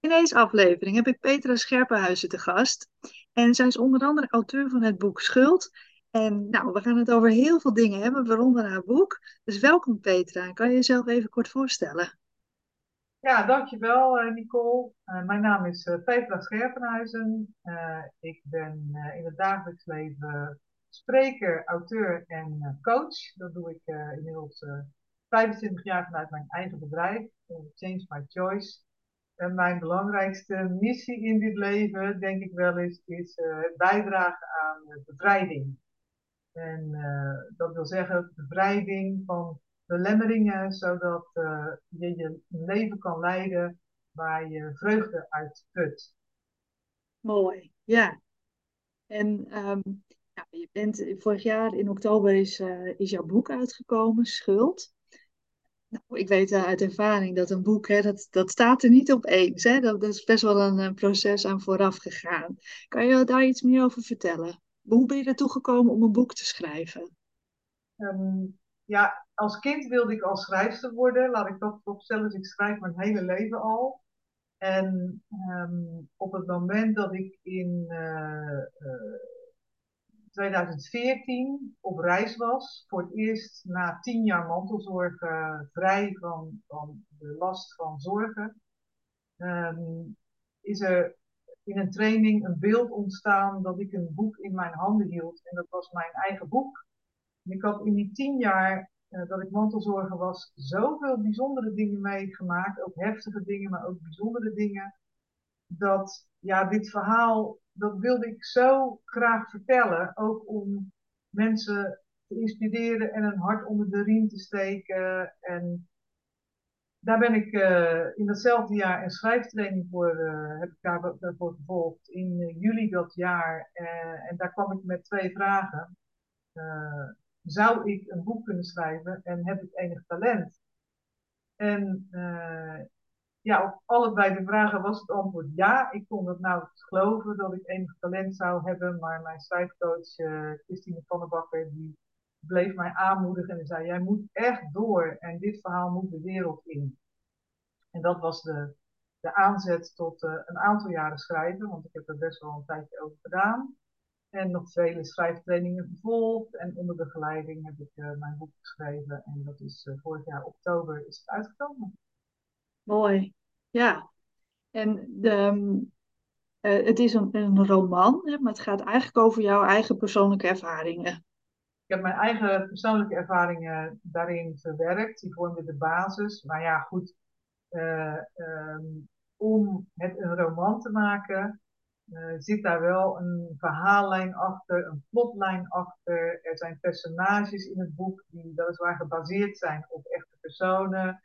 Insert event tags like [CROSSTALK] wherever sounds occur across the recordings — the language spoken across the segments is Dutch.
In deze aflevering heb ik Petra Scherpenhuizen te gast. En zij is onder andere auteur van het boek Schuld. En nou, we gaan het over heel veel dingen hebben, waaronder haar boek. Dus welkom Petra. Kan je jezelf even kort voorstellen? Ja, dankjewel uh, Nicole. Uh, mijn naam is uh, Petra Scherpenhuizen. ik ben in het dagelijks leven spreker, auteur en coach. Dat doe ik inmiddels 25 jaar vanuit mijn eigen bedrijf, Change My Choice. En mijn belangrijkste missie in dit leven, denk ik wel eens, is het bijdragen aan bevrijding. En dat wil zeggen bevrijding van belemmeringen, zodat uh, je je leven kan leiden waar je vreugde uit put. Mooi, ja. En ja, je bent, vorig jaar in oktober is, is jouw boek uitgekomen, Schuld. Nou, ik weet uh, uit ervaring dat een boek, hè, dat, dat staat er niet opeens. Hè? Dat, is best wel een, proces aan vooraf gegaan. Kan je daar iets meer over vertellen? Hoe ben je ertoe gekomen om een boek te schrijven? Um, ja, als kind wilde ik al schrijfster worden. Laat ik dat opstellen. Dus ik schrijf mijn hele leven al. En um, op het moment dat ik in uh, uh, 2014 op reis was, voor het eerst na tien jaar mantelzorg vrij van, van de last van zorgen, um, is er in een training een beeld ontstaan dat ik een boek in mijn handen hield. En dat was mijn eigen boek. Ik had in die tien jaar uh, dat ik mantelzorger was, zoveel bijzondere dingen meegemaakt. Ook heftige dingen, maar ook bijzondere dingen. Dat ja, dit verhaal, dat wilde ik zo graag vertellen. Ook om mensen te inspireren en een hart onder de riem te steken. En daar ben ik uh, in datzelfde jaar een schrijftraining voor, uh, heb ik daar, daarvoor gevolgd in juli dat jaar. en daar kwam ik met twee vragen zou ik een boek kunnen schrijven en heb ik enig talent? En ja, op allebei de vragen was het antwoord ja. Ik kon het nou geloven dat ik enig talent zou hebben, maar mijn schrijfcoach uh, Christine van der Bakker, die bleef mij aanmoedigen en zei, jij moet echt door en dit verhaal moet de wereld in. En dat was de, de aanzet tot uh, een aantal jaren schrijven, want ik heb er best wel een tijdje over gedaan. En nog vele schrijftrainingen gevolgd. En onder begeleiding heb ik uh, mijn boek geschreven. En dat is vorig jaar oktober is het uitgekomen. Mooi, ja. En de, uh, het is een, een roman, hè, maar het gaat eigenlijk over jouw eigen persoonlijke ervaringen. Ik heb mijn eigen persoonlijke ervaringen daarin verwerkt. Die vormden de basis. Maar ja, goed. Um, om het een roman te maken, uh, zit daar wel een verhaallijn achter, een plotlijn achter. Er zijn personages in het boek die weliswaar gebaseerd zijn op echte personen.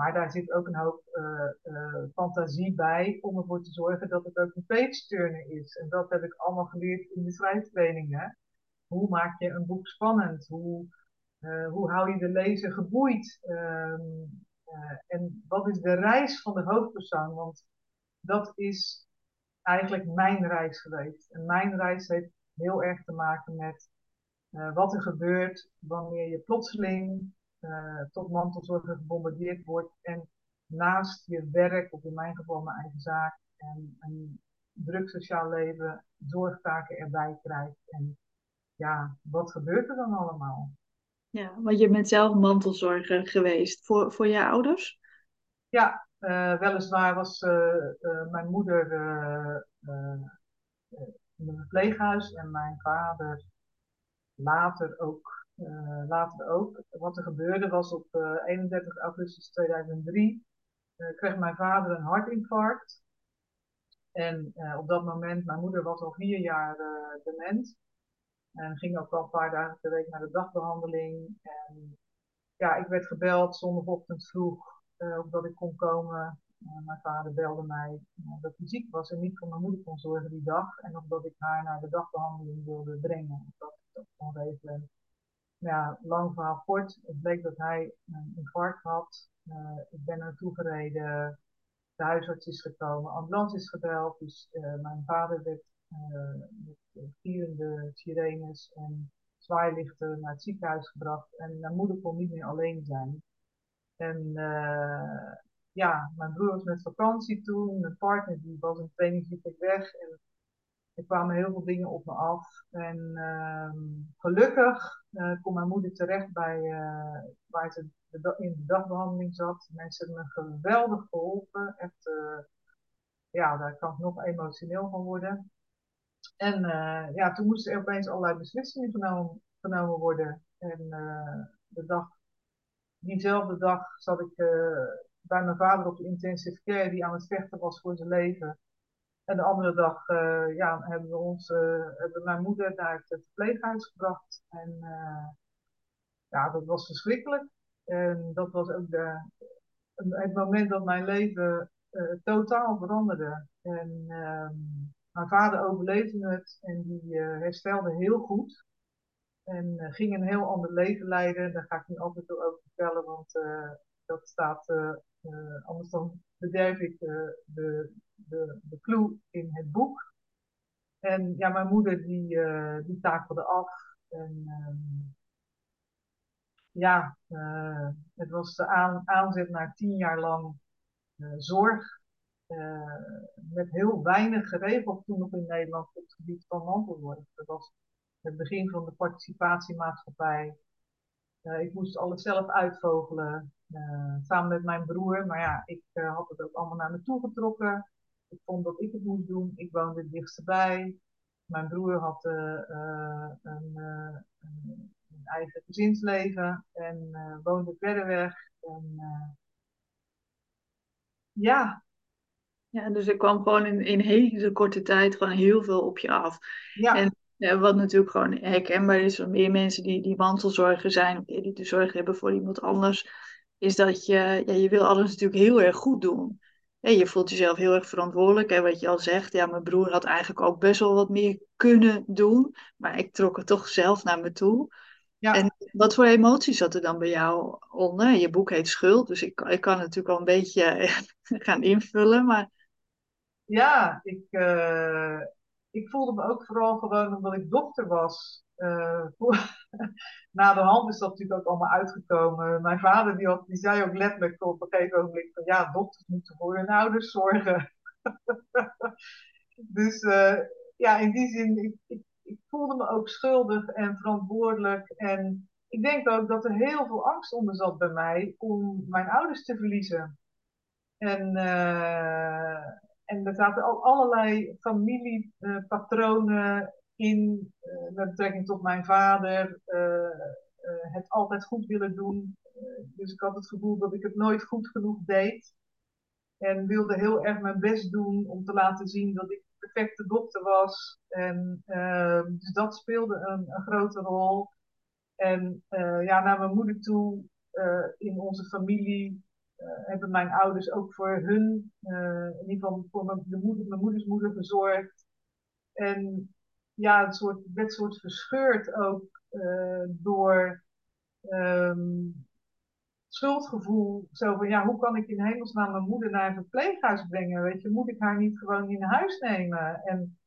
Maar daar zit ook een hoop uh, uh, fantasie bij om ervoor te zorgen dat het ook een page-turner is. En dat heb ik allemaal geleerd in de schrijftrainingen. Hoe maak je een boek spannend? Hoe, hoe hou je de lezer geboeid? Ehm, en wat is de reis van de hoofdpersoon? Want dat is eigenlijk mijn reis geweest. En mijn reis heeft heel erg te maken met wat er gebeurt wanneer je plotseling uh, tot mantelzorger gebombardeerd wordt en naast je werk, of in mijn geval mijn eigen zaak, en een druk sociaal leven, zorgtaken erbij krijgt. En ja, wat gebeurt er dan allemaal? Ja, want je bent zelf mantelzorger geweest voor, voor je ouders? Ja, uh, weliswaar was uh, uh, mijn moeder in een verpleeghuis en mijn vader later ook. Later ook. Wat er gebeurde was op 31 augustus 2003 kreeg mijn vader een hartinfarct. En op dat moment, mijn moeder was al vier jaar dement. En ging ook al een paar dagen per week naar de dagbehandeling. En ja, ik werd gebeld zondagochtend vroeg of dat ik kon komen. Mijn vader belde mij dat hij ziek was en niet voor mijn moeder kon zorgen die dag. En of dat ik haar naar de dagbehandeling wilde brengen. Of dat ik dat kon regelen. Ja, lang verhaal kort. Het bleek dat hij een infarct had. ik ben naartoe gereden. De huisarts is gekomen. Ambulance is gebeld. Dus mijn vader werd met vierende sirenes en zwaailichten naar het ziekenhuis gebracht. En mijn moeder kon niet meer alleen zijn. En ja, mijn broer was met vakantie toen, mijn partner die was een trainingsweek weg en er kwamen heel veel dingen op me af. En ehm, gelukkig uh, kon mijn moeder terecht bij uh, waar ze de, in de dagbehandeling zat. Mensen hebben me geweldig geholpen. Echt, uh, ja, daar kan ik nog emotioneel van worden. En ja, toen moesten er opeens allerlei beslissingen genomen, genomen worden. En de dag, diezelfde dag zat ik bij mijn vader op de intensive care, die aan het vechten was voor zijn leven. En de andere dag uh, ja, hebben we ons, uh, hebben mijn moeder naar het verpleeghuis gebracht. En uh, ja, dat was verschrikkelijk. En dat was ook de, het moment dat mijn leven totaal veranderde. En ehm, mijn vader overleefde het en die herstelde heel goed. En ging een heel ander leven leiden. Daar ga ik niet altijd over vertellen, want dat staat, anders dan bederf ik de, de, de clue in het boek. En ja, mijn moeder die, uh, die takelde af. En uh, ja, uh, het was de aan, aanzet naar tien jaar lang eh, zorg. met heel weinig geregeld toen nog in Nederland op het gebied van mantelzorg. Dat was het begin van de participatiemaatschappij. ik moest alles zelf uitvogelen, samen met mijn broer. Maar ja, ik had het ook allemaal naar me toe getrokken. Ik vond dat ik het moest doen. Ik woonde het dichtst bij. Mijn broer had uh, uh, een, uh, een, eigen gezinsleven en woonde verder weg. En, ja. Ja, dus er kwam gewoon in, in hele korte tijd gewoon heel veel op je af. Ja. En ja, wat natuurlijk gewoon herkenbaar is van meer mensen die, die mantelzorger zijn, of die de zorg hebben voor iemand anders, is dat je, ja, je wil alles natuurlijk heel erg goed doen je voelt jezelf heel erg verantwoordelijk. En wat je al zegt, ja, mijn broer had eigenlijk ook best wel wat meer kunnen doen. Maar ik trok het toch zelf naar me toe. Ja. En wat voor emoties zat er dan bij jou onder? Je boek heet Schuld, dus ik, ik kan natuurlijk al een beetje [LAUGHS] gaan invullen. Maar... Ja, ik, uh, ik voelde me ook vooral gewoon omdat ik dochter was. Uh, [LAUGHS] na de hand is dat natuurlijk ook allemaal uitgekomen. Mijn vader die, had, die zei ook letterlijk op een gegeven moment van ja, dochters moeten voor hun ouders zorgen. [LAUGHS] dus uh, ja, in die zin, ik, ik, ik, voelde me ook schuldig en verantwoordelijk. En ik denk ook dat er heel veel angst onder zat bij mij om mijn ouders te verliezen. En, uh, en er zaten al allerlei familiepatronen in, uh, met betrekking tot mijn vader, uh, het altijd goed willen doen. dus ik had het gevoel dat ik het nooit goed genoeg deed. En wilde heel erg mijn best doen om te laten zien dat ik de perfecte dochter was. En dus dat speelde een, een grote rol. En ja, naar mijn moeder toe, in onze familie, hebben mijn ouders ook voor hun, in ieder geval voor mijn, de moeder, mijn moeders moeder gezorgd. En ja, een soort, werd soort verscheurd ook uh, door um, schuldgevoel. Zo van, ja, hoe kan ik in hemelsnaam mijn moeder naar een verpleeghuis brengen? Weet je, moet ik haar niet gewoon in huis nemen? En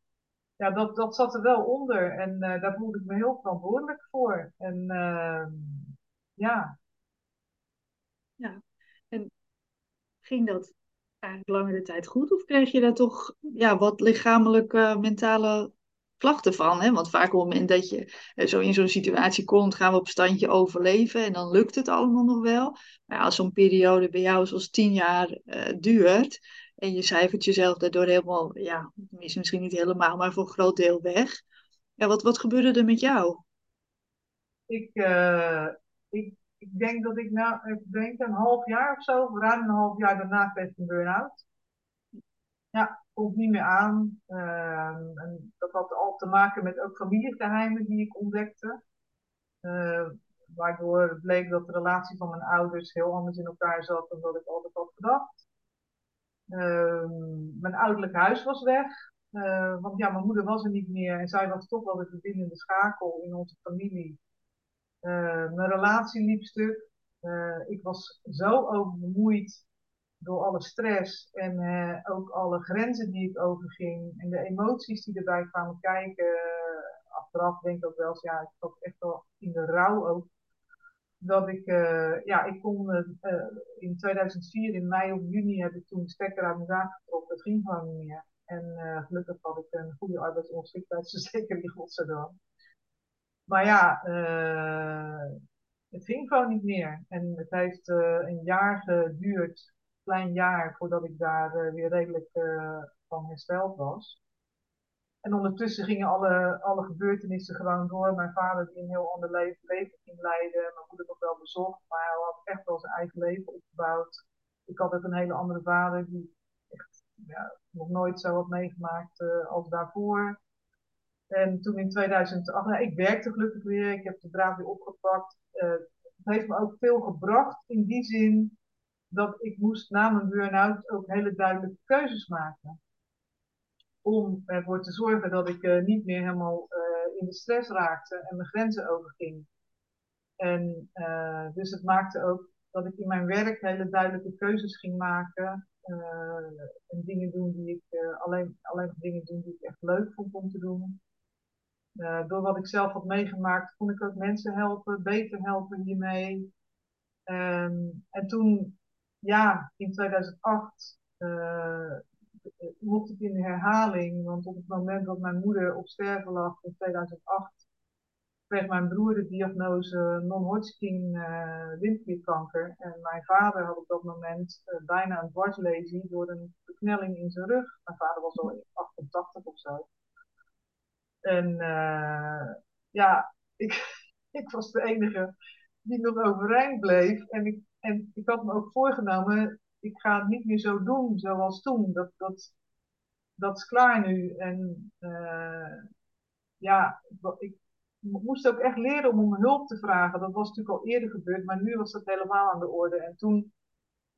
ja, dat, dat zat er wel onder. En uh, daar voelde ik me heel verantwoordelijk voor. En uh, ja. Ja, en ging dat eigenlijk langere tijd goed? Of kreeg je daar toch ja, wat lichamelijke, mentale klachten van. Hè? Want vaak op het moment dat je eh, zo in zo'n situatie komt, gaan we op standje overleven en dan lukt het allemaal nog wel. Maar als zo'n periode bij jou zoals tien jaar uh, duurt en je cijfert jezelf daardoor helemaal, ja, misschien niet helemaal, maar voor een groot deel weg. Ja, wat, wat gebeurde er met jou? Ik, uh, ik, ik denk dat ik na, ik denk een half jaar of zo, ruim een half jaar daarna kreeg een burn-out. Ja, komt niet meer aan. Ehm, en dat had al te maken met ook familiegeheimen die ik ontdekte. Uh, waardoor bleek dat de relatie van mijn ouders heel anders in elkaar zat dan dat ik altijd had gedacht. Ehm, mijn ouderlijk huis was weg. Want ja, mijn moeder was er niet meer en zij was toch wel de verbindende schakel in onze familie. Mijn relatie liep stuk. ik was zo overbemoeid door alle stress en uh, ook alle grenzen die ik overging en de emoties die erbij kwamen kijken. Uh, achteraf denk ik ook wel eens, ja, ik zat echt wel in de rouw ook. dat ik, uh, ja, ik kon in 2004, in mei of juni, heb ik toen stekker uit mijn zaak getrokken. Het ging gewoon niet meer. En gelukkig had ik een goede arbeidsongeschiktheidsverzekering, [LAUGHS] godzijdank. Maar ja, het ging gewoon niet meer. En het heeft een jaar geduurd, klein jaar, voordat ik daar weer redelijk van hersteld was. En ondertussen gingen alle, alle gebeurtenissen gewoon door. Mijn vader die een heel ander leven, leven ging leiden. Mijn moeder nog wel bezocht, maar hij had echt wel zijn eigen leven opgebouwd. Ik had ook een hele andere vader die echt ja, nog nooit zo had meegemaakt uh, als daarvoor. En toen in 2008, nou, ik werkte gelukkig weer, ik heb de draad weer opgepakt. Uh, het heeft me ook veel gebracht in die zin dat ik moest na mijn burn-out ook hele duidelijke keuzes maken om ervoor te zorgen dat ik uh, niet meer helemaal uh, in de stress raakte en mijn grenzen overging. En uh, dus het maakte ook dat ik in mijn werk hele duidelijke keuzes ging maken. en dingen doen die ik alleen, alleen dingen doen die ik echt leuk vond om te doen. door wat ik zelf had meegemaakt, kon ik ook mensen helpen, beter helpen hiermee. Um, en toen, ja, in 2008 mocht ik in herhaling, want op het moment dat mijn moeder op sterven lag in 2008, kreeg mijn broer de diagnose non-Hodgkin uh. En mijn vader had op dat moment uh, bijna een dwarslesie door een beknelling in zijn rug. Mijn vader was al 88 of zo. En ja, [LAUGHS] ik, ik was de enige die nog overeind bleef. En ik, en ik had me ook voorgenomen, ik ga het niet meer zo doen zoals toen. Dat, dat, dat is klaar nu. En uh, ja, ik moest ook echt leren om om hulp te vragen. Dat was natuurlijk al eerder gebeurd, maar nu was dat helemaal aan de orde. En toen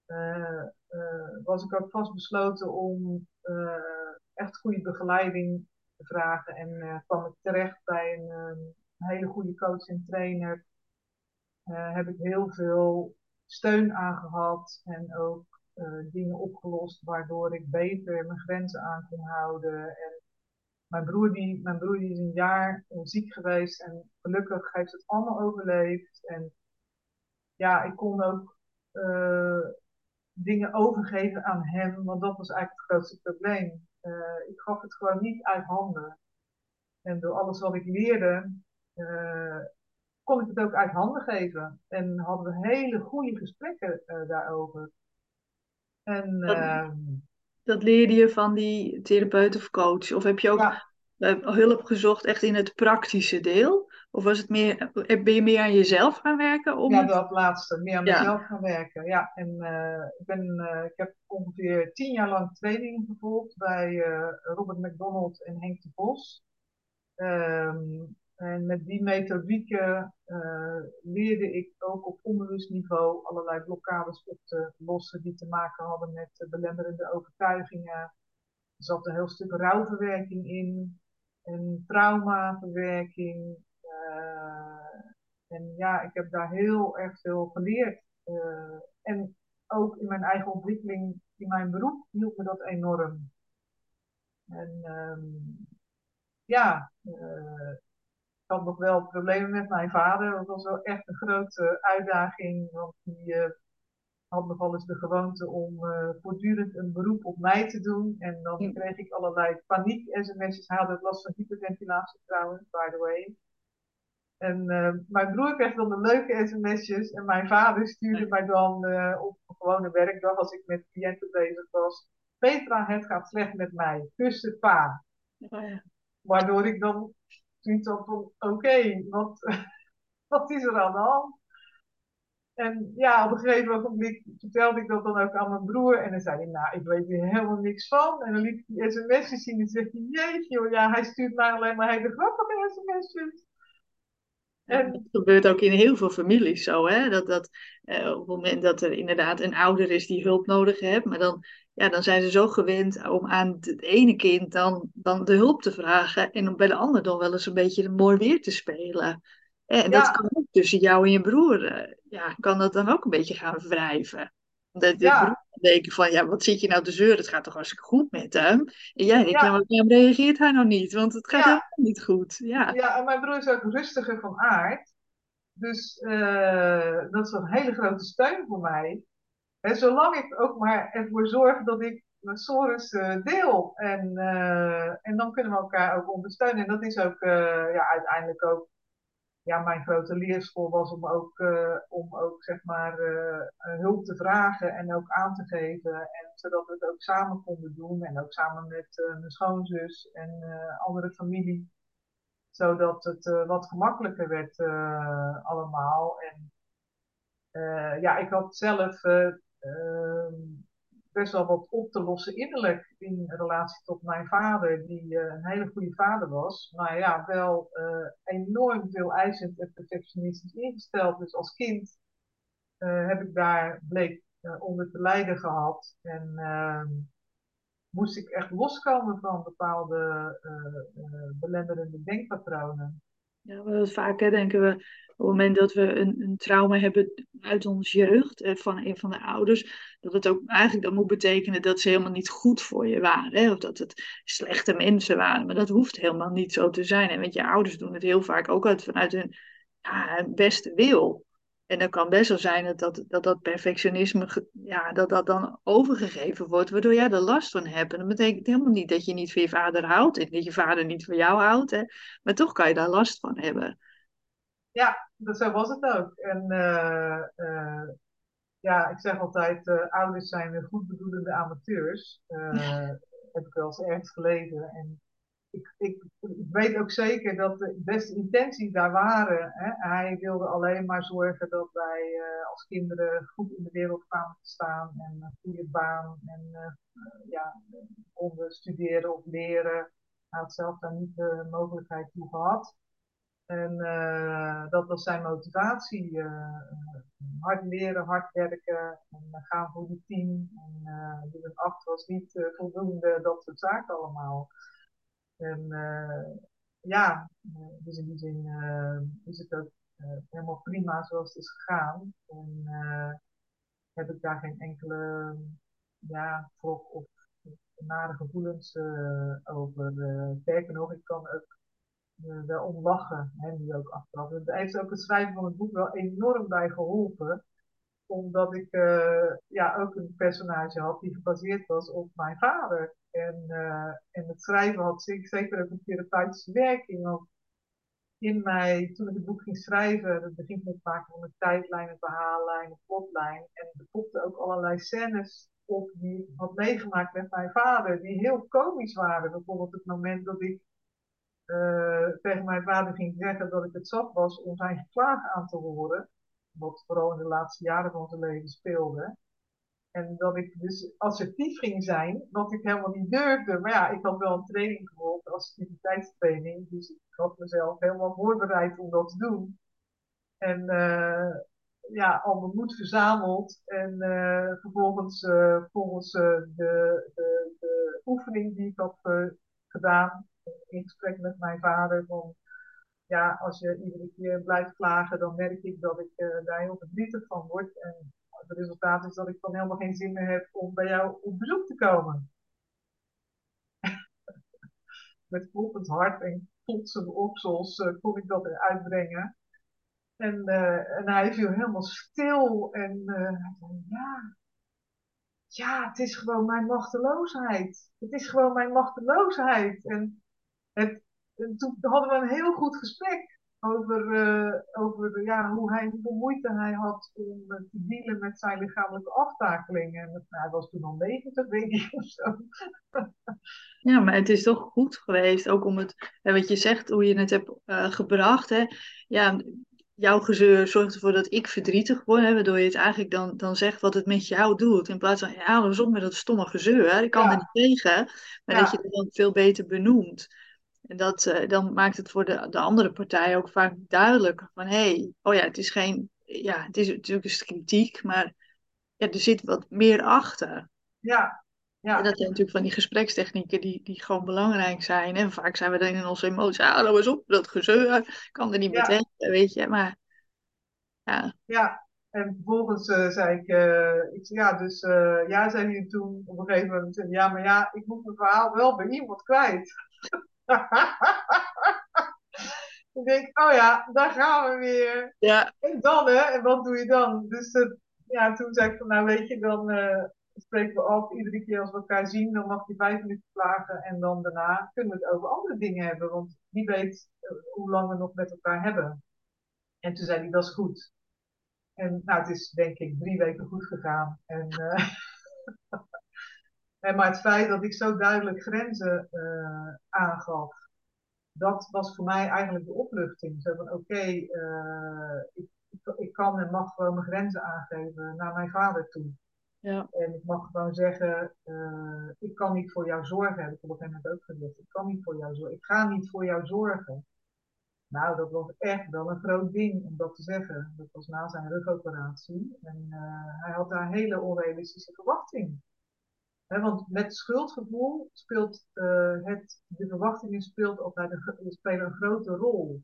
uh, uh, was ik ook vastbesloten om echt goede begeleiding te vragen. En kwam ik terecht bij een, een hele goede coach en trainer. heb ik heel veel steun aangehad en ook uh, dingen opgelost waardoor ik beter mijn grenzen aan kon houden. En mijn broer, die, mijn broer die is een jaar uh, ziek geweest en gelukkig heeft het allemaal overleefd. En ja, ik kon ook uh, dingen overgeven aan hem, want dat was eigenlijk het grootste probleem. ik gaf het gewoon niet uit handen. En door alles wat ik leerde, kon ik het ook uit handen geven. En hadden we hele goede gesprekken daarover. En, dat, uh, dat leerde je van die therapeut of coach? Of heb je ook ja. hulp gezocht echt in het praktische deel? Of was het meer, ben je meer aan jezelf gaan werken? Om ja, dat laatste. Meer aan mezelf gaan werken. Ja, en uh, ik, ben, ik heb ongeveer tien jaar lang training gevolgd bij Robert McDonald en Henk de Vos. Um, en met die methodieken uh, leerde ik ook op onbewust niveau allerlei blokkades op te lossen die te maken hadden met belemmerende overtuigingen. Er zat een heel stuk rouwverwerking in en traumaverwerking. Uh, en ja, ik heb daar heel erg veel geleerd. Uh, en ook in mijn eigen ontwikkeling in mijn beroep hielp me dat enorm. En um, ja, had nog wel problemen met mijn vader. Dat was wel echt een grote uitdaging. Want die uh, had nog wel eens de gewoonte om uh, voortdurend een beroep op mij te doen. En dan kreeg ik allerlei paniek-sms'jes. Hij had last van hyperventilatie trouwens, by the way. En uh, mijn broer kreeg dan de leuke sms'jes. En mijn vader stuurde mij dan op een gewone werkdag, als ik met cliënten bezig was. Petra, het gaat slecht met mij. Kussen pa. Oh ja. Waardoor ik dan zoiets van, oké, wat, [LAUGHS] wat is er aan de hand? En ja, op een gegeven moment vertelde ik dat dan ook aan mijn broer. En dan zei hij, nou, ik weet er helemaal niks van. En dan liet hij sms'jes zien en zegt hij, jeetje joh, ja, hij stuurt mij alleen maar hele grappige sms'jes. Dat gebeurt ook in heel veel families zo, hè? Dat, dat uh, op het moment dat er inderdaad een ouder is die hulp nodig heeft, maar dan ja, dan zijn ze zo gewend om aan het ene kind dan, dan de hulp te vragen en om bij de ander dan wel eens een beetje mooi weer te spelen. En dat kan ook tussen jou en je broer, uh, ja, kan dat dan ook een beetje gaan wrijven. Dat de ja. denken van, ja, wat zit je nou te zeuren? Het gaat toch hartstikke goed met hem? En jij denkt, ja. nou, waarom reageert hij nou niet? Want het gaat helemaal niet goed. Ja. ja, en mijn broer is ook rustiger van aard. Dus uh, dat is een hele grote steun voor mij. En zolang ik ook maar ervoor zorg dat ik mijn sores uh, deel. En, uh, en dan kunnen we elkaar ook ondersteunen. En dat is ook ja, uiteindelijk ook ja, mijn grote leerschool was om ook, uh, om ook zeg maar, uh, hulp te vragen en ook aan te geven. En zodat we het ook samen konden doen. En ook samen met mijn schoonzus en andere familie. Zodat het wat gemakkelijker werd allemaal. En ja, ik had zelf ehm, best wel wat op te lossen innerlijk in relatie tot mijn vader, die uh, een hele goede vader was. Maar ja, wel uh, enorm veel eisend en perfectionistisch ingesteld. Dus als kind uh, heb ik daar, bleek, onder te lijden gehad. En ehm, moest ik echt loskomen van bepaalde belemmerende denkpatronen. Ja, vaak hè, denken we op het moment dat we een, een trauma hebben uit onze jeugd, eh, van een van de ouders, dat het ook eigenlijk dan moet betekenen dat ze helemaal niet goed voor je waren. Hè? Of dat het slechte mensen waren. Maar dat hoeft helemaal niet zo te zijn. En want je ouders doen het heel vaak ook uit, vanuit hun ja, beste wil. En dan kan best wel zijn dat dat, dat, dat perfectionisme, ja, dat dat dan overgegeven wordt, waardoor jij er last van hebt. En dat betekent helemaal niet dat je niet van je vader houdt en dat je vader niet van jou houdt. Hè? Maar toch kan je daar last van hebben. Ja, dat, zo was het ook. En uh, uh, ja, ik zeg altijd, uh, ouders zijn goedbedoelende amateurs. [LAUGHS] heb ik wel eens ergens gelezen. En ik, ik, weet ook zeker dat de beste intenties daar waren. Hè? Hij wilde alleen maar zorgen dat wij als kinderen goed in de wereld kwamen te staan. En een goede baan. En ja, konden studeren of leren. Hij had zelf daar niet de mogelijkheid toe gehad. En uh, dat was zijn motivatie. Uh, hard leren, hard werken en gaan voor het team. En uh, dus een acht was niet voldoende, dat soort zaken allemaal. En ja, dus in die zin is het ook helemaal prima zoals het is gegaan. En heb ik daar geen enkele ja, wrok of nare gevoelens over. Sterker nog, ik kan ook wel om lachen, hè, nu ook achteraf. Het heeft ook het schrijven van het boek wel enorm bij geholpen. Omdat ik ja, ook een personage had die gebaseerd was op mijn vader. En, uh, en het schrijven had zeker ook een therapeutische werking. Want in mij, toen ik het boek ging schrijven, dat begint met maken van een tijdlijn, een verhaallijn, een plotlijn. En er popten ook allerlei scènes op die ik had meegemaakt met mijn vader, die heel komisch waren. Bijvoorbeeld het moment dat ik uh, tegen mijn vader ging zeggen dat ik het zat was om zijn geklaag aan te horen. Wat vooral in de laatste jaren van zijn leven speelde. En dat ik dus assertief ging zijn, wat ik helemaal niet durfde. Maar ja, ik had wel een training gevolgd, assertiviteitstraining. Dus ik had mezelf helemaal voorbereid om dat te doen. En uh, ja, al mijn moed verzameld. En uh, vervolgens, volgens de, de, de, oefening die ik had gedaan, in gesprek met mijn vader van ja, als je iedere keer blijft klagen, dan merk ik dat ik daar heel verdrietig van word. En het resultaat is dat ik dan helemaal geen zin meer heb om bij jou op bezoek te komen. [LAUGHS] Met kloppend hart en klotsende oksels uh, kon ik dat eruit brengen. En, uh, en hij viel helemaal stil en hij zei, ja, ja, het is gewoon mijn machteloosheid. Het is gewoon mijn machteloosheid. En het, toen hadden we een heel goed gesprek over, uh, over ja, hoe hij, hoeveel moeite hij had om uh, te dealen met zijn lichamelijke aftakelingen. En nou, hij was toen al 90, denk ik, of zo. Ja, maar het is toch goed geweest, ook om het, wat je zegt, hoe je het hebt uh, gebracht. Hè? Ja, jouw gezeur zorgt ervoor dat ik verdrietig word, hè, waardoor je het eigenlijk dan, dan zegt wat het met jou doet. In plaats van, ja, hou op met dat stomme gezeur, ik kan er niet tegen. Maar ja. dat je het dan veel beter benoemt. En dat, uh, dan maakt het voor de, de andere partij ook vaak duidelijk van hé, hey, oh ja, het is geen, ja, het is natuurlijk een kritiek, maar ja, er zit wat meer achter. Ja. Ja. En dat zijn natuurlijk van die gesprekstechnieken die, die gewoon belangrijk zijn. En vaak zijn we dan in onze emoties, ah, nou eens op, dat gezeur, kan er niet ja. meteen, weet je. Maar ja. Ja, en vervolgens uh, zei ik, uh, ik ja, dus uh, ja, zei hij toen op een gegeven moment, ja, maar ja, ik moet mijn verhaal wel bij iemand kwijt. [LAUGHS] Ik denk, oh ja, daar gaan we weer. Ja. En dan, hè? En wat doe je dan? Dus het, ja, toen zei ik van, nou weet je, dan uh, spreken we af. Iedere keer als we elkaar zien, dan mag je vijf minuten klagen. En dan daarna kunnen we het over andere dingen hebben. Want wie weet uh, hoe lang we nog met elkaar hebben. En toen zei hij, dat is goed. En nou, het is denk ik drie weken goed gegaan. En, uh, en [LAUGHS] maar het feit dat ik zo duidelijk grenzen aangaf dat was voor mij eigenlijk de opluchting. Zo van oké, okay, uh, ik, ik, kan en mag gewoon mijn grenzen aangeven naar mijn vader toe. Ja. En ik mag gewoon zeggen, uh, ik kan niet voor jou zorgen, heb ik op een gegeven moment ook gezegd. Ik kan niet voor jou zorgen. Ik ga niet voor jou zorgen. Nou, dat was echt wel een groot ding om dat te zeggen. Dat was na zijn rugoperatie. En uh, hij had daar hele onrealistische verwachtingen. He, want met schuldgevoel speelt uh, het, de verwachtingen speelt altijd een, spelen een grote rol.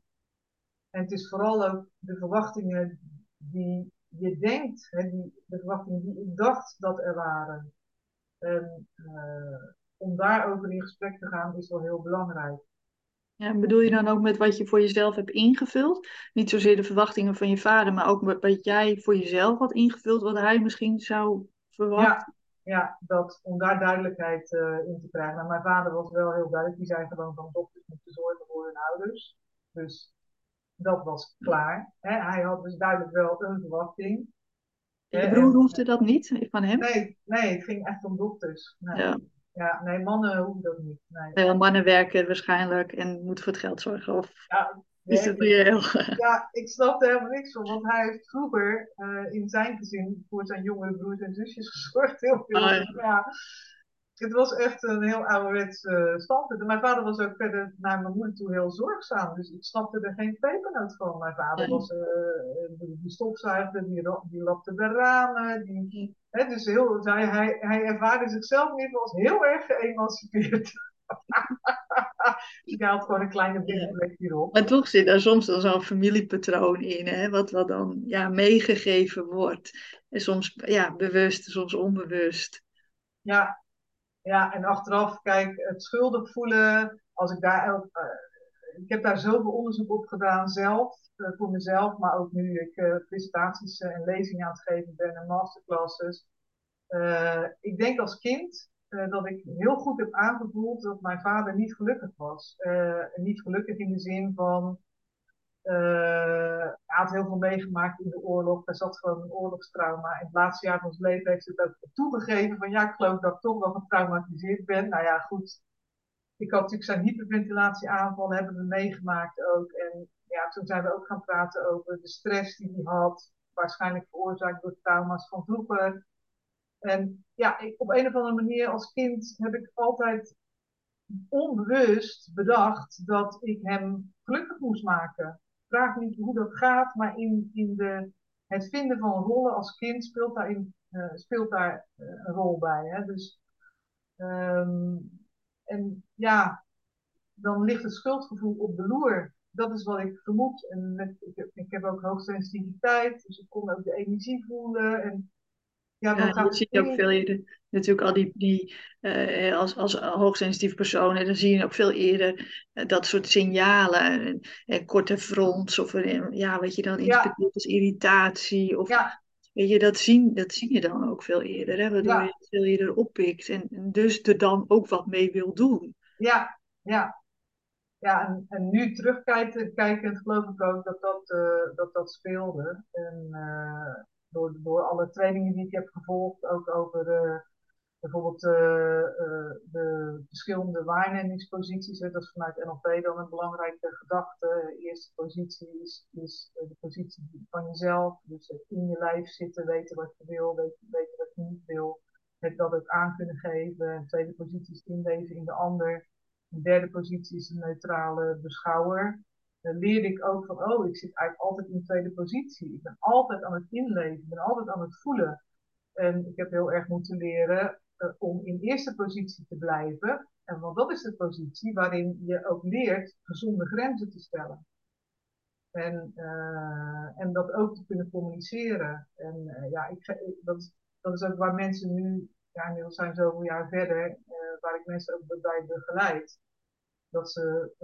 En het is vooral ook de verwachtingen die je denkt, he, die, de verwachtingen die ik dacht dat er waren. En uh, om daarover in gesprek te gaan is wel heel belangrijk. Ja, bedoel je dan ook met wat je voor jezelf hebt ingevuld? Niet zozeer de verwachtingen van je vader, maar ook wat jij voor jezelf had ingevuld, wat hij misschien zou verwachten? Ja ja, dat, om daar duidelijkheid uh, in te krijgen. Maar mijn vader was wel heel duidelijk. Die zei gewoon van dokters moeten zorgen voor hun ouders. Dus dat was klaar. Hè? Hij had dus duidelijk wel een verwachting. Je broer hoefde dat niet van hem? Nee, nee, het ging echt om dokters. Nee. Ja. ja, nee, mannen hoeven dat niet. Nee. nee mannen werken waarschijnlijk en moeten voor het geld zorgen. Of ja, is dat reëel? [LAUGHS] Ja, ik snapte helemaal niks van. Want hij heeft vroeger uh, in zijn gezin voor zijn jongere broers en zusjes [LAUGHS] gezorgd. Heel veel. Oh, ja. ja. Het was echt een heel ouderwets uh, standpunt. En mijn vader was ook verder naar mijn moeder toe heel zorgzaam. Dus ik snapte er geen pepernoot van. Mijn vader was, uh, die, die stofzuigde, die, die lapte de ramen. Die, hè, dus heel, hij, hij, hij ervaarde zichzelf in ieder geval als heel erg geëmancipeerd. [LAUGHS] Ik had gewoon een kleine binnenplek hierop. Maar toch zit daar soms dan zo'n familiepatroon in, hè, wat, wat dan ja, meegegeven wordt. En soms ja, bewust, soms onbewust. Ja, ja, en achteraf, kijk, het schuldig voelen, als ik daar uh, ik heb daar zoveel onderzoek op gedaan zelf, uh, voor mezelf, maar ook nu ik uh, presentaties en lezingen aan het geven ben en masterclasses. ik denk als kind uh, dat ik heel goed heb aangevoeld dat mijn vader niet gelukkig was. Uh, niet gelukkig in de zin van. Uh, hij had heel veel meegemaakt in de oorlog. Hij zat gewoon een oorlogstrauma. In het laatste jaar van zijn leven heeft hij ook toegegeven van ja, ik geloof dat ik toch wel getraumatiseerd ben. Nou ja, goed. Ik had natuurlijk zijn hyperventilatieaanval hebben we meegemaakt ook. En ja, toen zijn we ook gaan praten over de stress die hij had. Waarschijnlijk veroorzaakt door trauma's van vroeger. En ja, ik, op een of andere manier als kind heb ik altijd onbewust bedacht dat ik hem gelukkig moest maken. Vraag niet hoe dat gaat, maar in, in de, het vinden van rollen als kind speelt, daarin, uh, speelt daar uh, een rol bij. Hè? Dus, um, en ja, dan ligt het schuldgevoel op de loer. Dat is wat ik vermoed. En ik, heb, ik heb ook hoogsensitiviteit, dus ik kon ook de energie voelen. En ja, Ja, je ziet ook veel eerder natuurlijk al die, die uh, als, als hoogsensitief persoon, en dan zie je ook veel eerder uh, dat soort signalen, en, korte frons, of een, ja, wat je dan interpreteert ja. als irritatie, of ja. weet je, dat, zien, dat zie je dan ook veel eerder, hè, waardoor ja. je het veel eerder oppikt en, en dus er dan ook wat mee wil doen. Ja, ja. Ja, en, en nu terugkijkend geloof ik ook dat dat, uh, dat, dat speelde. En, door, door alle trainingen die ik heb gevolgd, ook over uh, bijvoorbeeld uh, uh, de verschillende waarnemingsposities. Hè, dat is vanuit NLP dan een belangrijke gedachte. De eerste positie is, is de positie van jezelf. Dus in je lijf zitten, weten wat je wil, weten, wat je niet wil. Het dat ook aan kunnen geven. De tweede positie is inleven in de ander. De derde positie is een neutrale beschouwer dan leerde ik ook van, oh, ik zit eigenlijk altijd in de tweede positie. Ik ben altijd aan het inleven, ik ben altijd aan het voelen. En ik heb heel erg moeten leren uh, om in eerste positie te blijven. En want dat is de positie waarin je ook leert gezonde grenzen te stellen. En, uh, en dat ook te kunnen communiceren. En uh, ja, ik, dat, is, dat is ook waar mensen nu, ja, inmiddels zijn zoveel jaar verder, waar ik mensen ook bij begeleid dat ze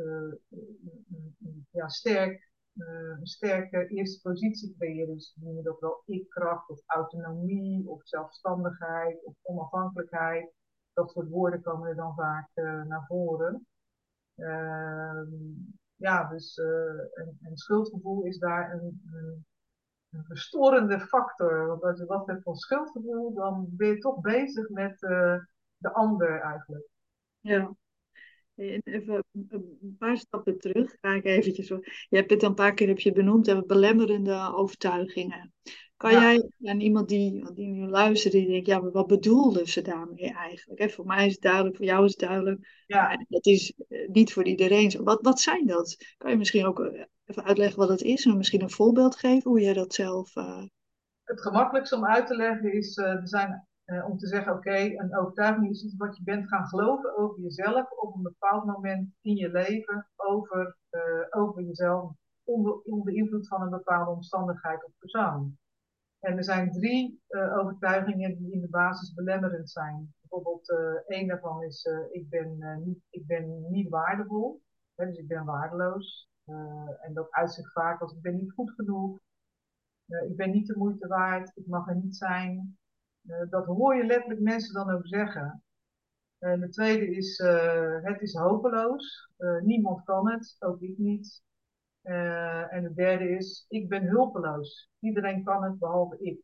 ja, sterk, een sterke eerste positie creëren. Dus noemen we dat wel ik-kracht of autonomie of zelfstandigheid of onafhankelijkheid. Dat soort woorden komen er dan vaak naar voren. Ehm, ja, dus een, een, schuldgevoel is daar een, een een verstorende factor. Want als je wat hebt van schuldgevoel, dan ben je toch bezig met de ander eigenlijk. Ja. Even een paar stappen terug, ga ik eventjes. Je hebt het een paar keer heb je benoemd, hebben belemmerende overtuigingen. Kan jij aan iemand die, die nu luistert, die denkt, ja, maar wat bedoelden ze daarmee eigenlijk? voor mij is het duidelijk, voor jou is het duidelijk. Ja. dat is eh, niet voor iedereen zo. Wat, wat zijn dat? Kan je misschien ook eh, even uitleggen wat het is en misschien een voorbeeld geven hoe jij dat zelf. Uh... Het gemakkelijkste om uit te leggen is, uh, er zijn, uh, om te zeggen, oké, een overtuiging is iets wat je bent gaan geloven over jezelf op een bepaald moment in je leven, over, over jezelf, onder, invloed van een bepaalde omstandigheid of persoon. En er zijn drie overtuigingen die in de basis belemmerend zijn. Bijvoorbeeld, één daarvan is, ik, ben, niet, ik ben niet waardevol, dus ik ben waardeloos. En dat uitzicht vaak als ik ben niet goed genoeg, ik ben niet de moeite waard, ik mag er niet zijn. Uh, dat hoor je letterlijk mensen dan ook zeggen. En de tweede is, het is hopeloos, niemand kan het, ook ik niet. en de derde is, ik ben hulpeloos, iedereen kan het behalve ik.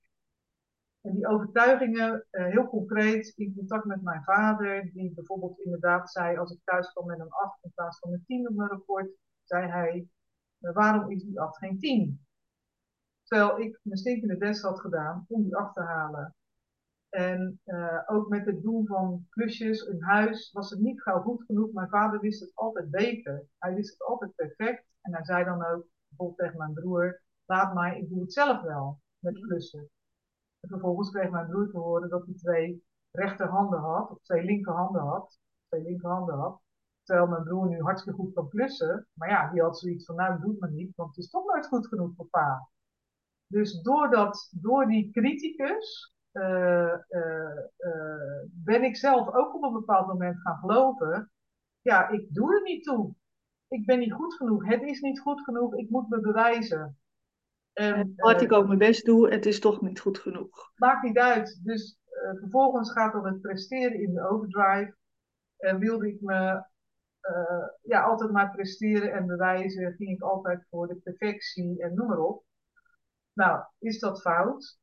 En die overtuigingen, heel concreet, in contact met mijn vader, die bijvoorbeeld inderdaad zei, als ik thuis kwam met een 8 in plaats van een 10 op mijn rapport, zei hij, waarom is die 8 geen 10? Terwijl ik mijn stinkende best had gedaan om die 8 te halen. En uh, ook met het doen van klusjes in huis was het niet gauw goed genoeg. Mijn vader wist het altijd beter. Hij wist het altijd perfect. En hij zei dan ook bijvoorbeeld tegen mijn broer: Laat mij, ik doe het zelf wel met klussen. En vervolgens kreeg mijn broer te horen dat hij twee rechterhanden had, of twee linkerhanden had. Twee linkerhanden had. Terwijl mijn broer nu hartstikke goed kan klussen. Maar ja, die had zoiets van, nou, doe het maar niet, want het is toch nooit goed genoeg voor pa. Dus doordat, door die criticus ben ik zelf ook op een bepaald moment gaan geloven. Ja, ik doe er niet toe. Ik ben niet goed genoeg. Het is niet goed genoeg. Ik moet me bewijzen. En, wat ik ook mijn best doe, het is toch niet goed genoeg. Maakt niet uit. Dus vervolgens gaat dan het presteren in de overdrive. En wilde ik me uh, ja, altijd maar presteren en bewijzen, ging ik altijd voor de perfectie en noem maar op. Nou, is dat fout?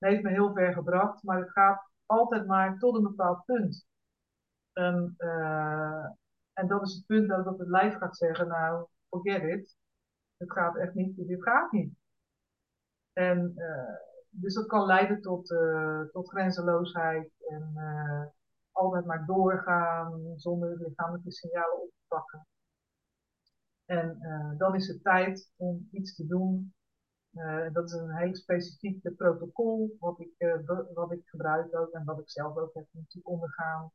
Heeft me heel ver gebracht, maar het gaat altijd maar tot een bepaald punt. En, uh, en dat is het punt dat het lijf gaat zeggen, nou, forget it. Het gaat echt niet, dit gaat niet. En uh, dus dat kan leiden tot, tot grenzeloosheid en altijd maar doorgaan zonder lichamelijke signalen op te pakken. En dan is het tijd om iets te doen. Uh, dat is een heel specifiek protocol wat ik, uh, wat ik gebruik ook en wat ik zelf ook heb moeten ondergaan.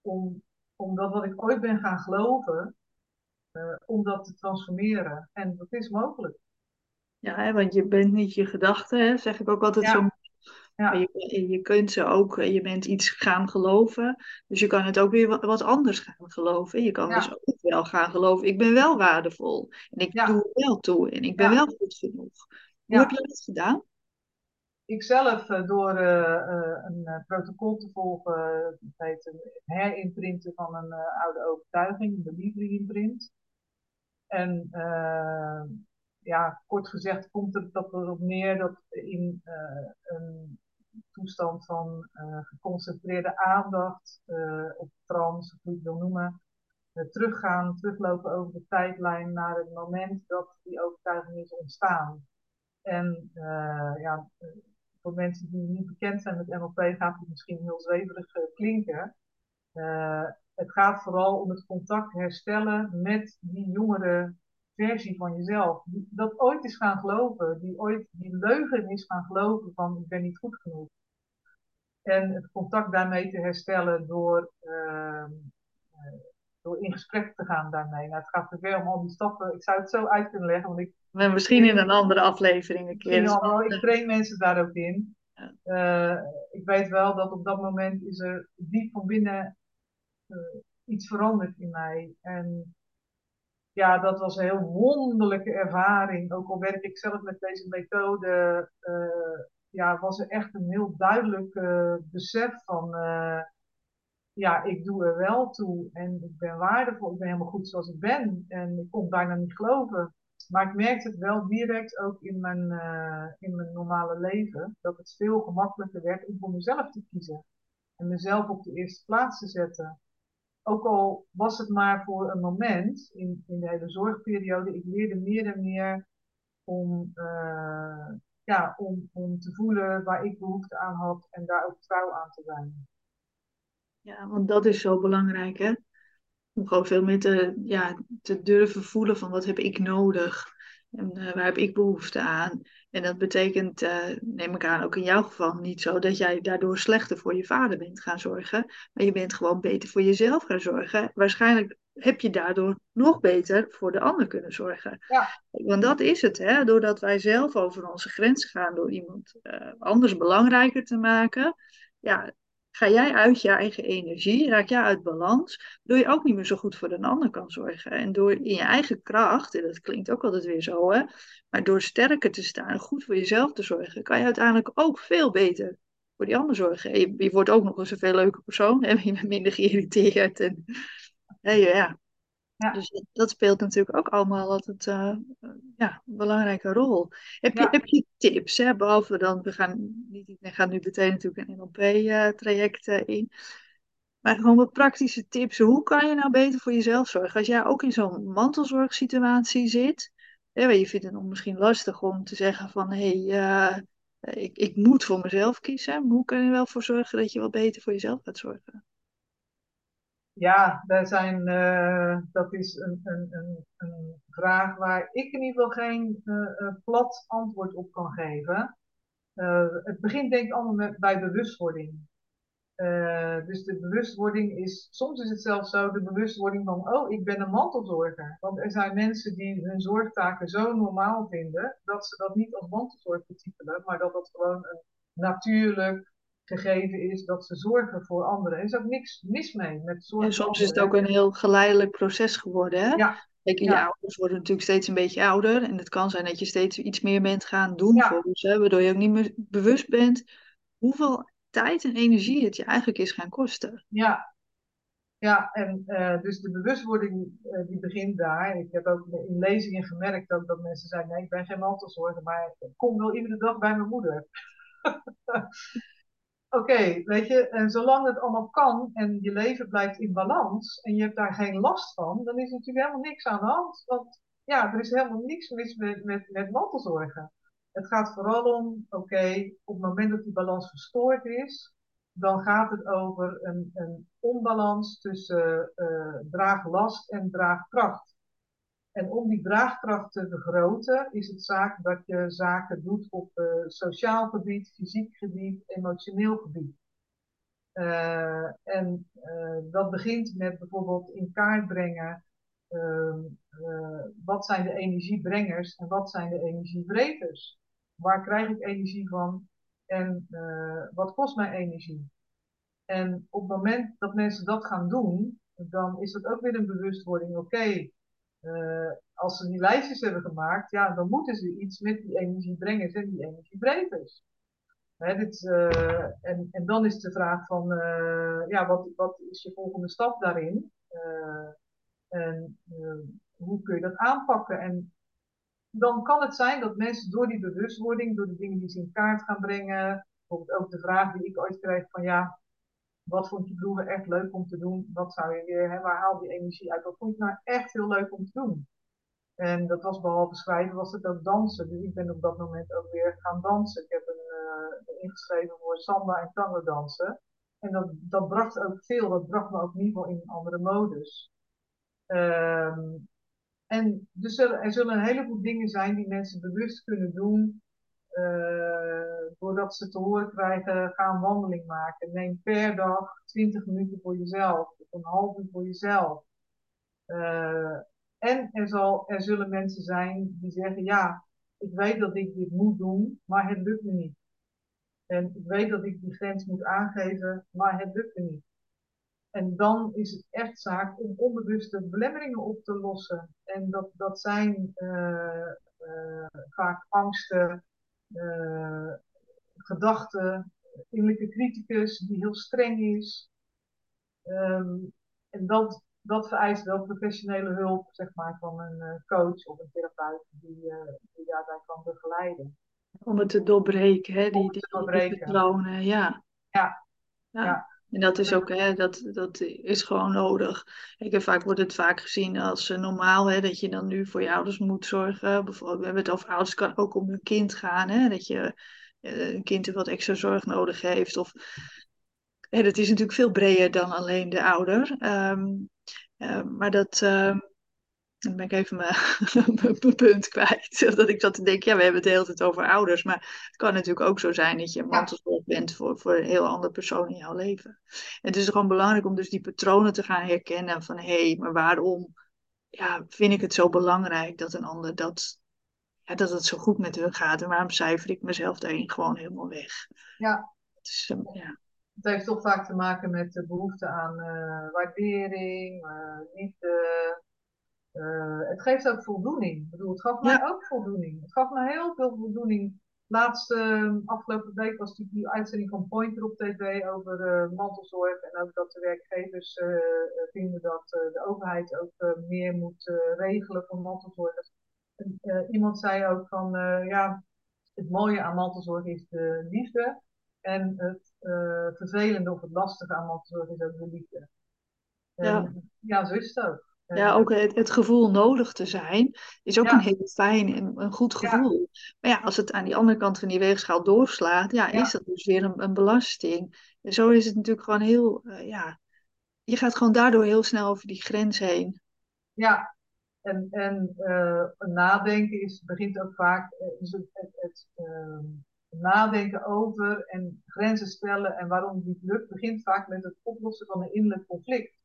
Om, om dat wat ik ooit ben gaan geloven, om dat te transformeren. En dat is mogelijk. Ja, hè, want je bent niet je gedachten, zeg ik ook altijd ja. zo ja. Je, je, kunt ze ook, eh, je bent iets gaan geloven, dus je kan het ook weer wat, anders gaan geloven. Je kan dus ook wel gaan geloven, ik ben wel waardevol en ik doe er wel toe en ik ben wel goed genoeg. Hoe heb je dat gedaan? Ik zelf uh, door uh, een protocol te volgen, dat heet een herimprinten van een oude overtuiging, een delivery imprint. En ja, kort gezegd komt het erop neer dat in een toestand van uh, geconcentreerde aandacht, of trance, of hoe je het wil noemen, teruggaan, teruglopen over de tijdlijn naar het moment dat die overtuiging is ontstaan. En ja, voor mensen die niet bekend zijn met NLP gaat het misschien heel zweverig klinken. het gaat vooral om het contact herstellen met die jongere versie van jezelf. Die dat ooit is gaan geloven, die ooit die leugen is gaan geloven van ik ben niet goed genoeg. En het contact daarmee te herstellen door, uh, door in gesprek te gaan daarmee. Nou, het gaat te ver om al die stappen. Ik zou het zo uit kunnen leggen. Want ik, maar misschien in een andere aflevering een keer. Ik, ik train mensen daar ook in. Uh, ik weet wel dat op dat moment is er diep van binnen uh, iets veranderd in mij. En ja, dat was een heel wonderlijke ervaring. Ook al werk ik zelf met deze methode, uh, ja, was er echt een heel duidelijk besef van, ja, ik doe er wel toe en ik ben waardevol, ik ben helemaal goed zoals ik ben. En ik kon bijna niet geloven. Maar ik merkte het wel direct ook in mijn, in mijn normale leven, dat het veel gemakkelijker werd om voor mezelf te kiezen. En mezelf op de eerste plaats te zetten ook al was het maar voor een moment in, in de hele zorgperiode, ik leerde meer en meer om, uh, ja, om, om te voelen waar ik behoefte aan had en daar ook trouw aan te zijn. Ja, want dat is zo belangrijk, hè? Om gewoon veel meer te, ja, te durven voelen van wat heb ik nodig en uh, waar heb ik behoefte aan. En dat betekent, uh, neem ik aan, ook in jouw geval niet zo dat jij daardoor slechter voor je vader bent gaan zorgen. Maar je bent gewoon beter voor jezelf gaan zorgen. Waarschijnlijk heb je daardoor nog beter voor de ander kunnen zorgen. Ja. Want dat is het, hè? doordat wij zelf over onze grenzen gaan door iemand uh, anders belangrijker te maken. Ja, ga jij uit je eigen energie, raak jij uit balans, door je ook niet meer zo goed voor een ander kan zorgen. En door in je eigen kracht, en dat klinkt ook altijd weer zo, hè, maar door sterker te staan en goed voor jezelf te zorgen, kan je uiteindelijk ook veel beter voor die ander zorgen. je, wordt ook nog eens een veel leuke persoon, hè, [LAUGHS] je bent minder geïrriteerd. En, hè, ja, ja. Dus dat, speelt natuurlijk ook allemaal altijd uh, ja, een belangrijke rol. Heb, je, heb je tips, hè? behalve dan, we gaan, niet, we gaan nu meteen natuurlijk een NLP-traject uh, in. Maar gewoon wat praktische tips. Hoe kan je nou beter voor jezelf zorgen? Als jij ook in zo'n mantelzorgsituatie zit. Hè, je vindt het misschien lastig om te zeggen van... hé, hey, uh, ik, ik moet voor mezelf kiezen. hoe kan je er wel voor zorgen dat je wat beter voor jezelf gaat zorgen? Ja, daar zijn, uh, dat is een, een, een, een, vraag waar ik in ieder geval geen uh, plat antwoord op kan geven. Het begint denk ik allemaal met, bij bewustwording. dus de bewustwording is, soms is het zelfs zo, de bewustwording van, oh, ik ben een mantelzorger. Want er zijn mensen die hun zorgtaken zo normaal vinden, dat ze dat niet als mantelzorg betitelen, maar dat dat gewoon een natuurlijk gegeven is dat ze zorgen voor anderen. Er is ook niks mis mee met zorgen. En soms is het ook een heel geleidelijk proces geworden. Hè? Ja. Kijk, je ouders worden natuurlijk steeds een beetje ouder. En het kan zijn dat je steeds iets meer bent gaan doen ja. voor ze. Waardoor je ook niet meer bewust bent hoeveel tijd en energie het je eigenlijk is gaan kosten. Ja, ja, en uh, dus de bewustwording uh, die begint daar. Ik heb ook in lezingen gemerkt ook dat mensen zeiden, nee, ik ben geen mantelzorger, maar ik kom wel iedere dag bij mijn moeder. [LAUGHS] Oké, weet je, en zolang het allemaal kan en je leven blijft in balans en je hebt daar geen last van, dan is er natuurlijk helemaal niks aan de hand. Want ja, er is helemaal niks mis met, met, met mantelzorgen. Het gaat vooral om, oké, op het moment dat die balans verstoord is, dan gaat het over een, een onbalans tussen uh, draaglast en draagkracht. En om die draagkracht te vergroten, is het zaak dat je zaken doet op uh, sociaal gebied, fysiek gebied, emotioneel gebied. Uh, en uh, dat begint met bijvoorbeeld in kaart brengen ehm, wat zijn de energiebrengers en wat zijn de energievreters. Waar krijg ik energie van en wat kost mij energie? En op het moment dat mensen dat gaan doen, dan is dat ook weer een bewustwording. Oké, uh, als ze die lijstjes hebben gemaakt, ja, dan moeten ze iets met die energiebrengers en die energiebrevers. Hè, dit, uh, en, en dan is de vraag van, uh, ja, wat, wat is je volgende stap daarin? en hoe kun je dat aanpakken? En dan kan het zijn dat mensen door die bewustwording, door de dingen die ze in kaart gaan brengen, bijvoorbeeld ook de vraag die ik ooit kreeg van, ja, wat vond je broer echt leuk om te doen? Wat zou je weer, hè, waar haal je energie uit? Wat vond je nou echt heel leuk om te doen? En dat was behalve schrijven, was het ook dansen. Dus ik ben op dat moment ook weer gaan dansen. Ik heb een, uh, ingeschreven voor samba en tango dansen. En dat, dat bracht ook veel, dat bracht me ook in ieder in een andere modus. Um, en dus er, er zullen een heleboel dingen zijn die mensen bewust kunnen doen doordat ze te horen krijgen, ga een wandeling maken. Neem per dag 20 minuten voor jezelf, of een half uur voor jezelf. Uh, en er, zal, er zullen mensen zijn die zeggen, ja, ik weet dat ik dit moet doen, maar het lukt me niet. En ik weet dat ik die grens moet aangeven, maar het lukt me niet. En dan is het echt zaak om onbewuste belemmeringen op te lossen. En dat, dat zijn uh, vaak angsten, uh, gedachten, innerlijke criticus die heel streng is. Um, en dat, dat vereist wel professionele hulp, zeg maar, van een coach of een therapeut die, die daarbij kan begeleiden. Om het te doorbreken, hè? Die, die, patronen, ja. Ja. ja. ja. En dat is ook, hè, dat, dat is gewoon nodig. Ik, vaak wordt het vaak gezien als uh, normaal, hè, dat je dan nu voor je ouders moet zorgen. Bijvoorbeeld, we hebben het over ouders, kan ook om hun kind gaan, hè, dat je uh, een kind wat extra zorg nodig heeft. Of, hè, dat is natuurlijk veel breder dan alleen de ouder. Um, uh, maar dat, dan ben ik even mijn [LAUGHS] punt kwijt. [LAUGHS] Dat ik zat te denken, ja, we hebben het de hele tijd over ouders. Maar het kan natuurlijk ook zo zijn dat je een mantelzorg bent voor, voor een heel andere persoon in jouw leven. En het is gewoon belangrijk om dus die patronen te gaan herkennen. Van hé, hey, maar waarom ja, vind ik het zo belangrijk dat een ander dat, ja, dat het zo goed met hun gaat? En waarom cijfer ik mezelf daarin gewoon helemaal weg? Ja. Dus, um, ja. Het heeft toch vaak te maken met de behoefte aan uh, waardering, uh, liefde, uh, het geeft ook voldoening. Ik bedoel, het gaf mij ook voldoening. Het gaf mij heel veel voldoening. Laatste, uh, afgelopen week was die, die uitzending van Pointer op tv over uh, mantelzorg. En ook dat de werkgevers eh, vinden dat de overheid ook meer moet regelen voor mantelzorgers. En, iemand zei ook van, ja, het mooie aan mantelzorg is de liefde. En het vervelende of het lastige aan mantelzorg is ook de liefde. En, ja. ja, zo is het ook. Ja, ook het, het, gevoel nodig te zijn is ook een heel fijn en een goed gevoel. Ja. Maar ja, als het aan die andere kant van die weegschaal doorslaat, ja, is dat dus weer een, een, belasting. En zo is het natuurlijk gewoon heel, uh, ja, je gaat gewoon daardoor heel snel over die grens heen. Ja, en, en uh, nadenken is, begint ook vaak, dus het, het, het nadenken over en grenzen stellen en waarom het niet lukt, begint vaak met het oplossen van een innerlijk conflict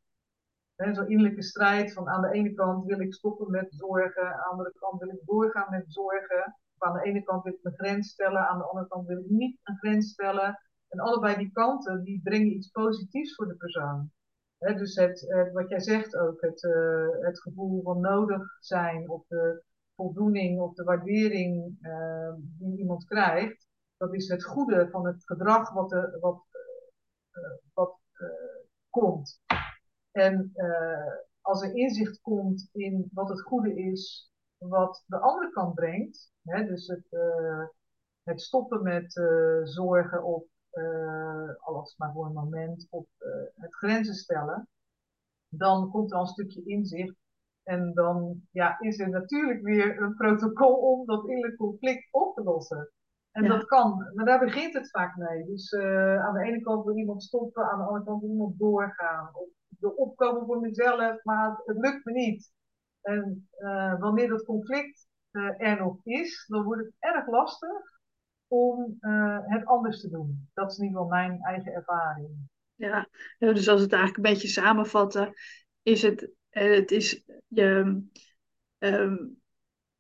zo'n innerlijke strijd van aan de ene kant wil ik stoppen met zorgen, aan de andere kant wil ik doorgaan met zorgen. Of aan de ene kant wil ik mijn grens stellen, aan de andere kant wil ik niet een grens stellen. En allebei die kanten, die brengen iets positiefs voor de persoon. dus het, wat jij zegt ook, het, uh, het gevoel van nodig zijn of de voldoening of de waardering uh, die iemand krijgt, dat is het goede van het gedrag wat, er, wat, uh, wat komt. En uh, als er inzicht komt in wat het goede is, wat de andere kant brengt, hè, dus het, uh, het stoppen met uh, zorgen of alles maar voor een moment, of het grenzen stellen, dan komt er al een stukje inzicht. En dan ja, is er natuurlijk weer een protocol om dat innerlijk conflict op te lossen. En ja. dat kan, maar daar begint het vaak mee. Dus aan de ene kant wil iemand stoppen, aan de andere kant wil iemand doorgaan. Of wil opkomen voor mezelf, maar het lukt me niet. En uh, wanneer dat conflict uh, er nog is, dan wordt het erg lastig om uh, het anders te doen. Dat is in ieder geval mijn eigen ervaring. Ja, dus als het eigenlijk een beetje samenvatten, is het, het is je, um,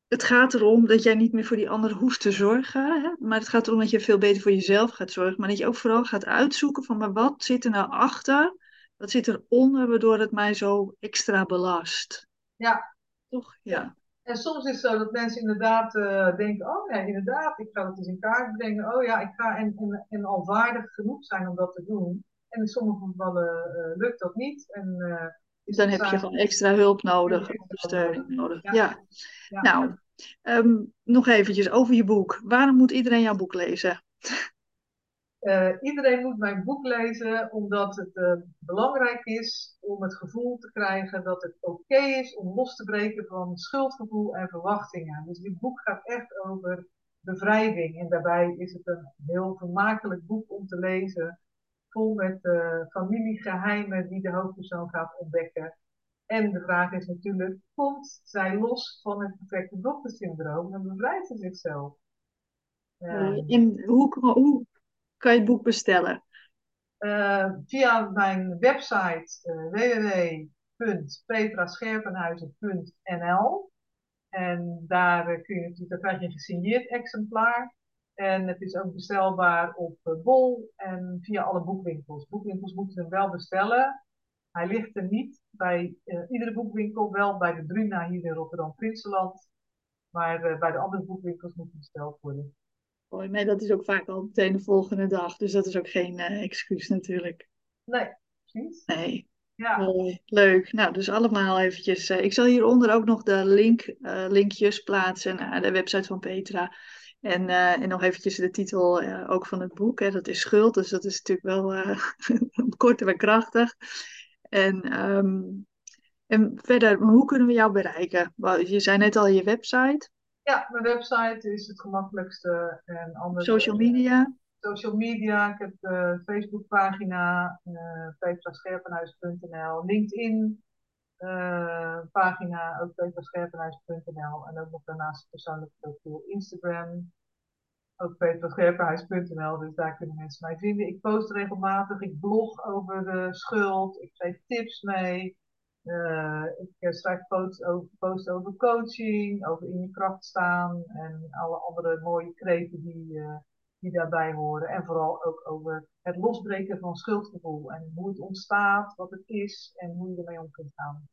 het gaat erom dat jij niet meer voor die anderen hoeft te zorgen. Hè? Maar het gaat erom dat je veel beter voor jezelf gaat zorgen. Maar dat je ook vooral gaat uitzoeken van maar wat zit er nou achter wat zit eronder waardoor het mij zo extra belast? Ja. Toch? Ja. En soms is het zo dat mensen inderdaad uh, denken, oh ja, inderdaad, ik ga het eens in kaart brengen. Oh ja, ik ga en, en, en al vaardig genoeg zijn om dat te doen. En in sommige gevallen uh, lukt dat niet. En, uh, is dan heb je gewoon extra hulp nodig, ondersteuning nodig. Ja. ja. ja. Nou, um, nog eventjes over je boek. Waarom moet iedereen jouw boek lezen? Uh, iedereen moet mijn boek lezen omdat het uh, belangrijk is om het gevoel te krijgen dat het oké okay is om los te breken van schuldgevoel en verwachtingen. Dus dit boek gaat echt over bevrijding en daarbij is het een heel vermakelijk boek om te lezen, vol met uh, familiegeheimen die de hoofdpersoon gaat ontdekken. En de vraag is natuurlijk, komt zij los van het perfecte dochtersyndroom en bevrijdt ze zichzelf? en hoe, hoe kan je het boek bestellen? Uh, via mijn website uh, www.petrascherpenhuizen.nl en daar dan krijg je een gesigneerd exemplaar. En het is ook bestelbaar op Bol en via alle boekwinkels. Boekwinkels moeten hem wel bestellen. Hij ligt er niet bij iedere boekwinkel, wel bij de Bruna hier in Rotterdam-Prinsenland. Maar bij de andere boekwinkels moet hij besteld worden. Maar dat is ook vaak al meteen de volgende dag. Dus dat is ook geen excuus natuurlijk. Nee, precies. Nee. Ja. Mooi, leuk. Nou, dus allemaal eventjes. Uh, ik zal hieronder ook nog de link, uh, linkjes plaatsen naar de website van Petra. En, uh, en nog eventjes de titel ook van het boek. Hè, dat is Schuld, dus dat is natuurlijk wel [LAUGHS] kort en krachtig. En, um, en verder, hoe kunnen we jou bereiken? Je zei net al je website. Ja, mijn website is het gemakkelijkste. En anders, Social media? social media. Ik heb de Facebookpagina, uh, petrascherpenhuis.nl, LinkedIn uh, pagina, ook petrascherpenhuis.nl en ook nog daarnaast het persoonlijke profiel Instagram, ook petrascherpenhuis.nl, dus daar kunnen mensen mij vinden. Ik post regelmatig, ik blog over de schuld, ik geef tips mee. Uh, ik schrijf posts over, over coaching, over in je kracht staan en alle andere mooie kreten die, die daarbij horen. En vooral ook over het losbreken van schuldgevoel. En hoe het ontstaat, wat het is en hoe je ermee om kunt gaan.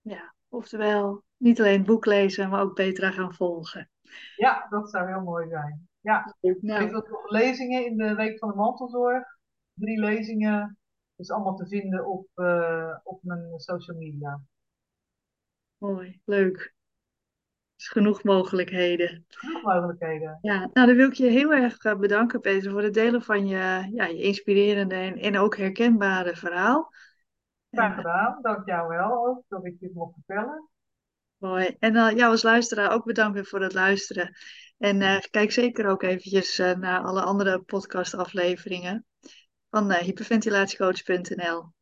Ja, oftewel niet alleen boek lezen, maar ook beter gaan volgen. Ja, dat zou heel mooi zijn. Ja, nou. ik heb nog lezingen in de Week van de Mantelzorg. Drie lezingen. Is allemaal te vinden op, uh, op mijn social media. Mooi, leuk genoeg mogelijkheden. Genoeg mogelijkheden. Ja, nou dan wil ik je heel erg eh, bedanken, Peter, voor het delen van je, ja, je inspirerende en, en ook herkenbare verhaal. Graag gedaan, dank jou wel ook dat ik dit mocht vertellen. Mooi. En uh, jou als luisteraar ook bedankt voor het luisteren. En uh, kijk zeker ook eventjes uh, naar alle andere podcastafleveringen van hyperventilatiecoach.nl.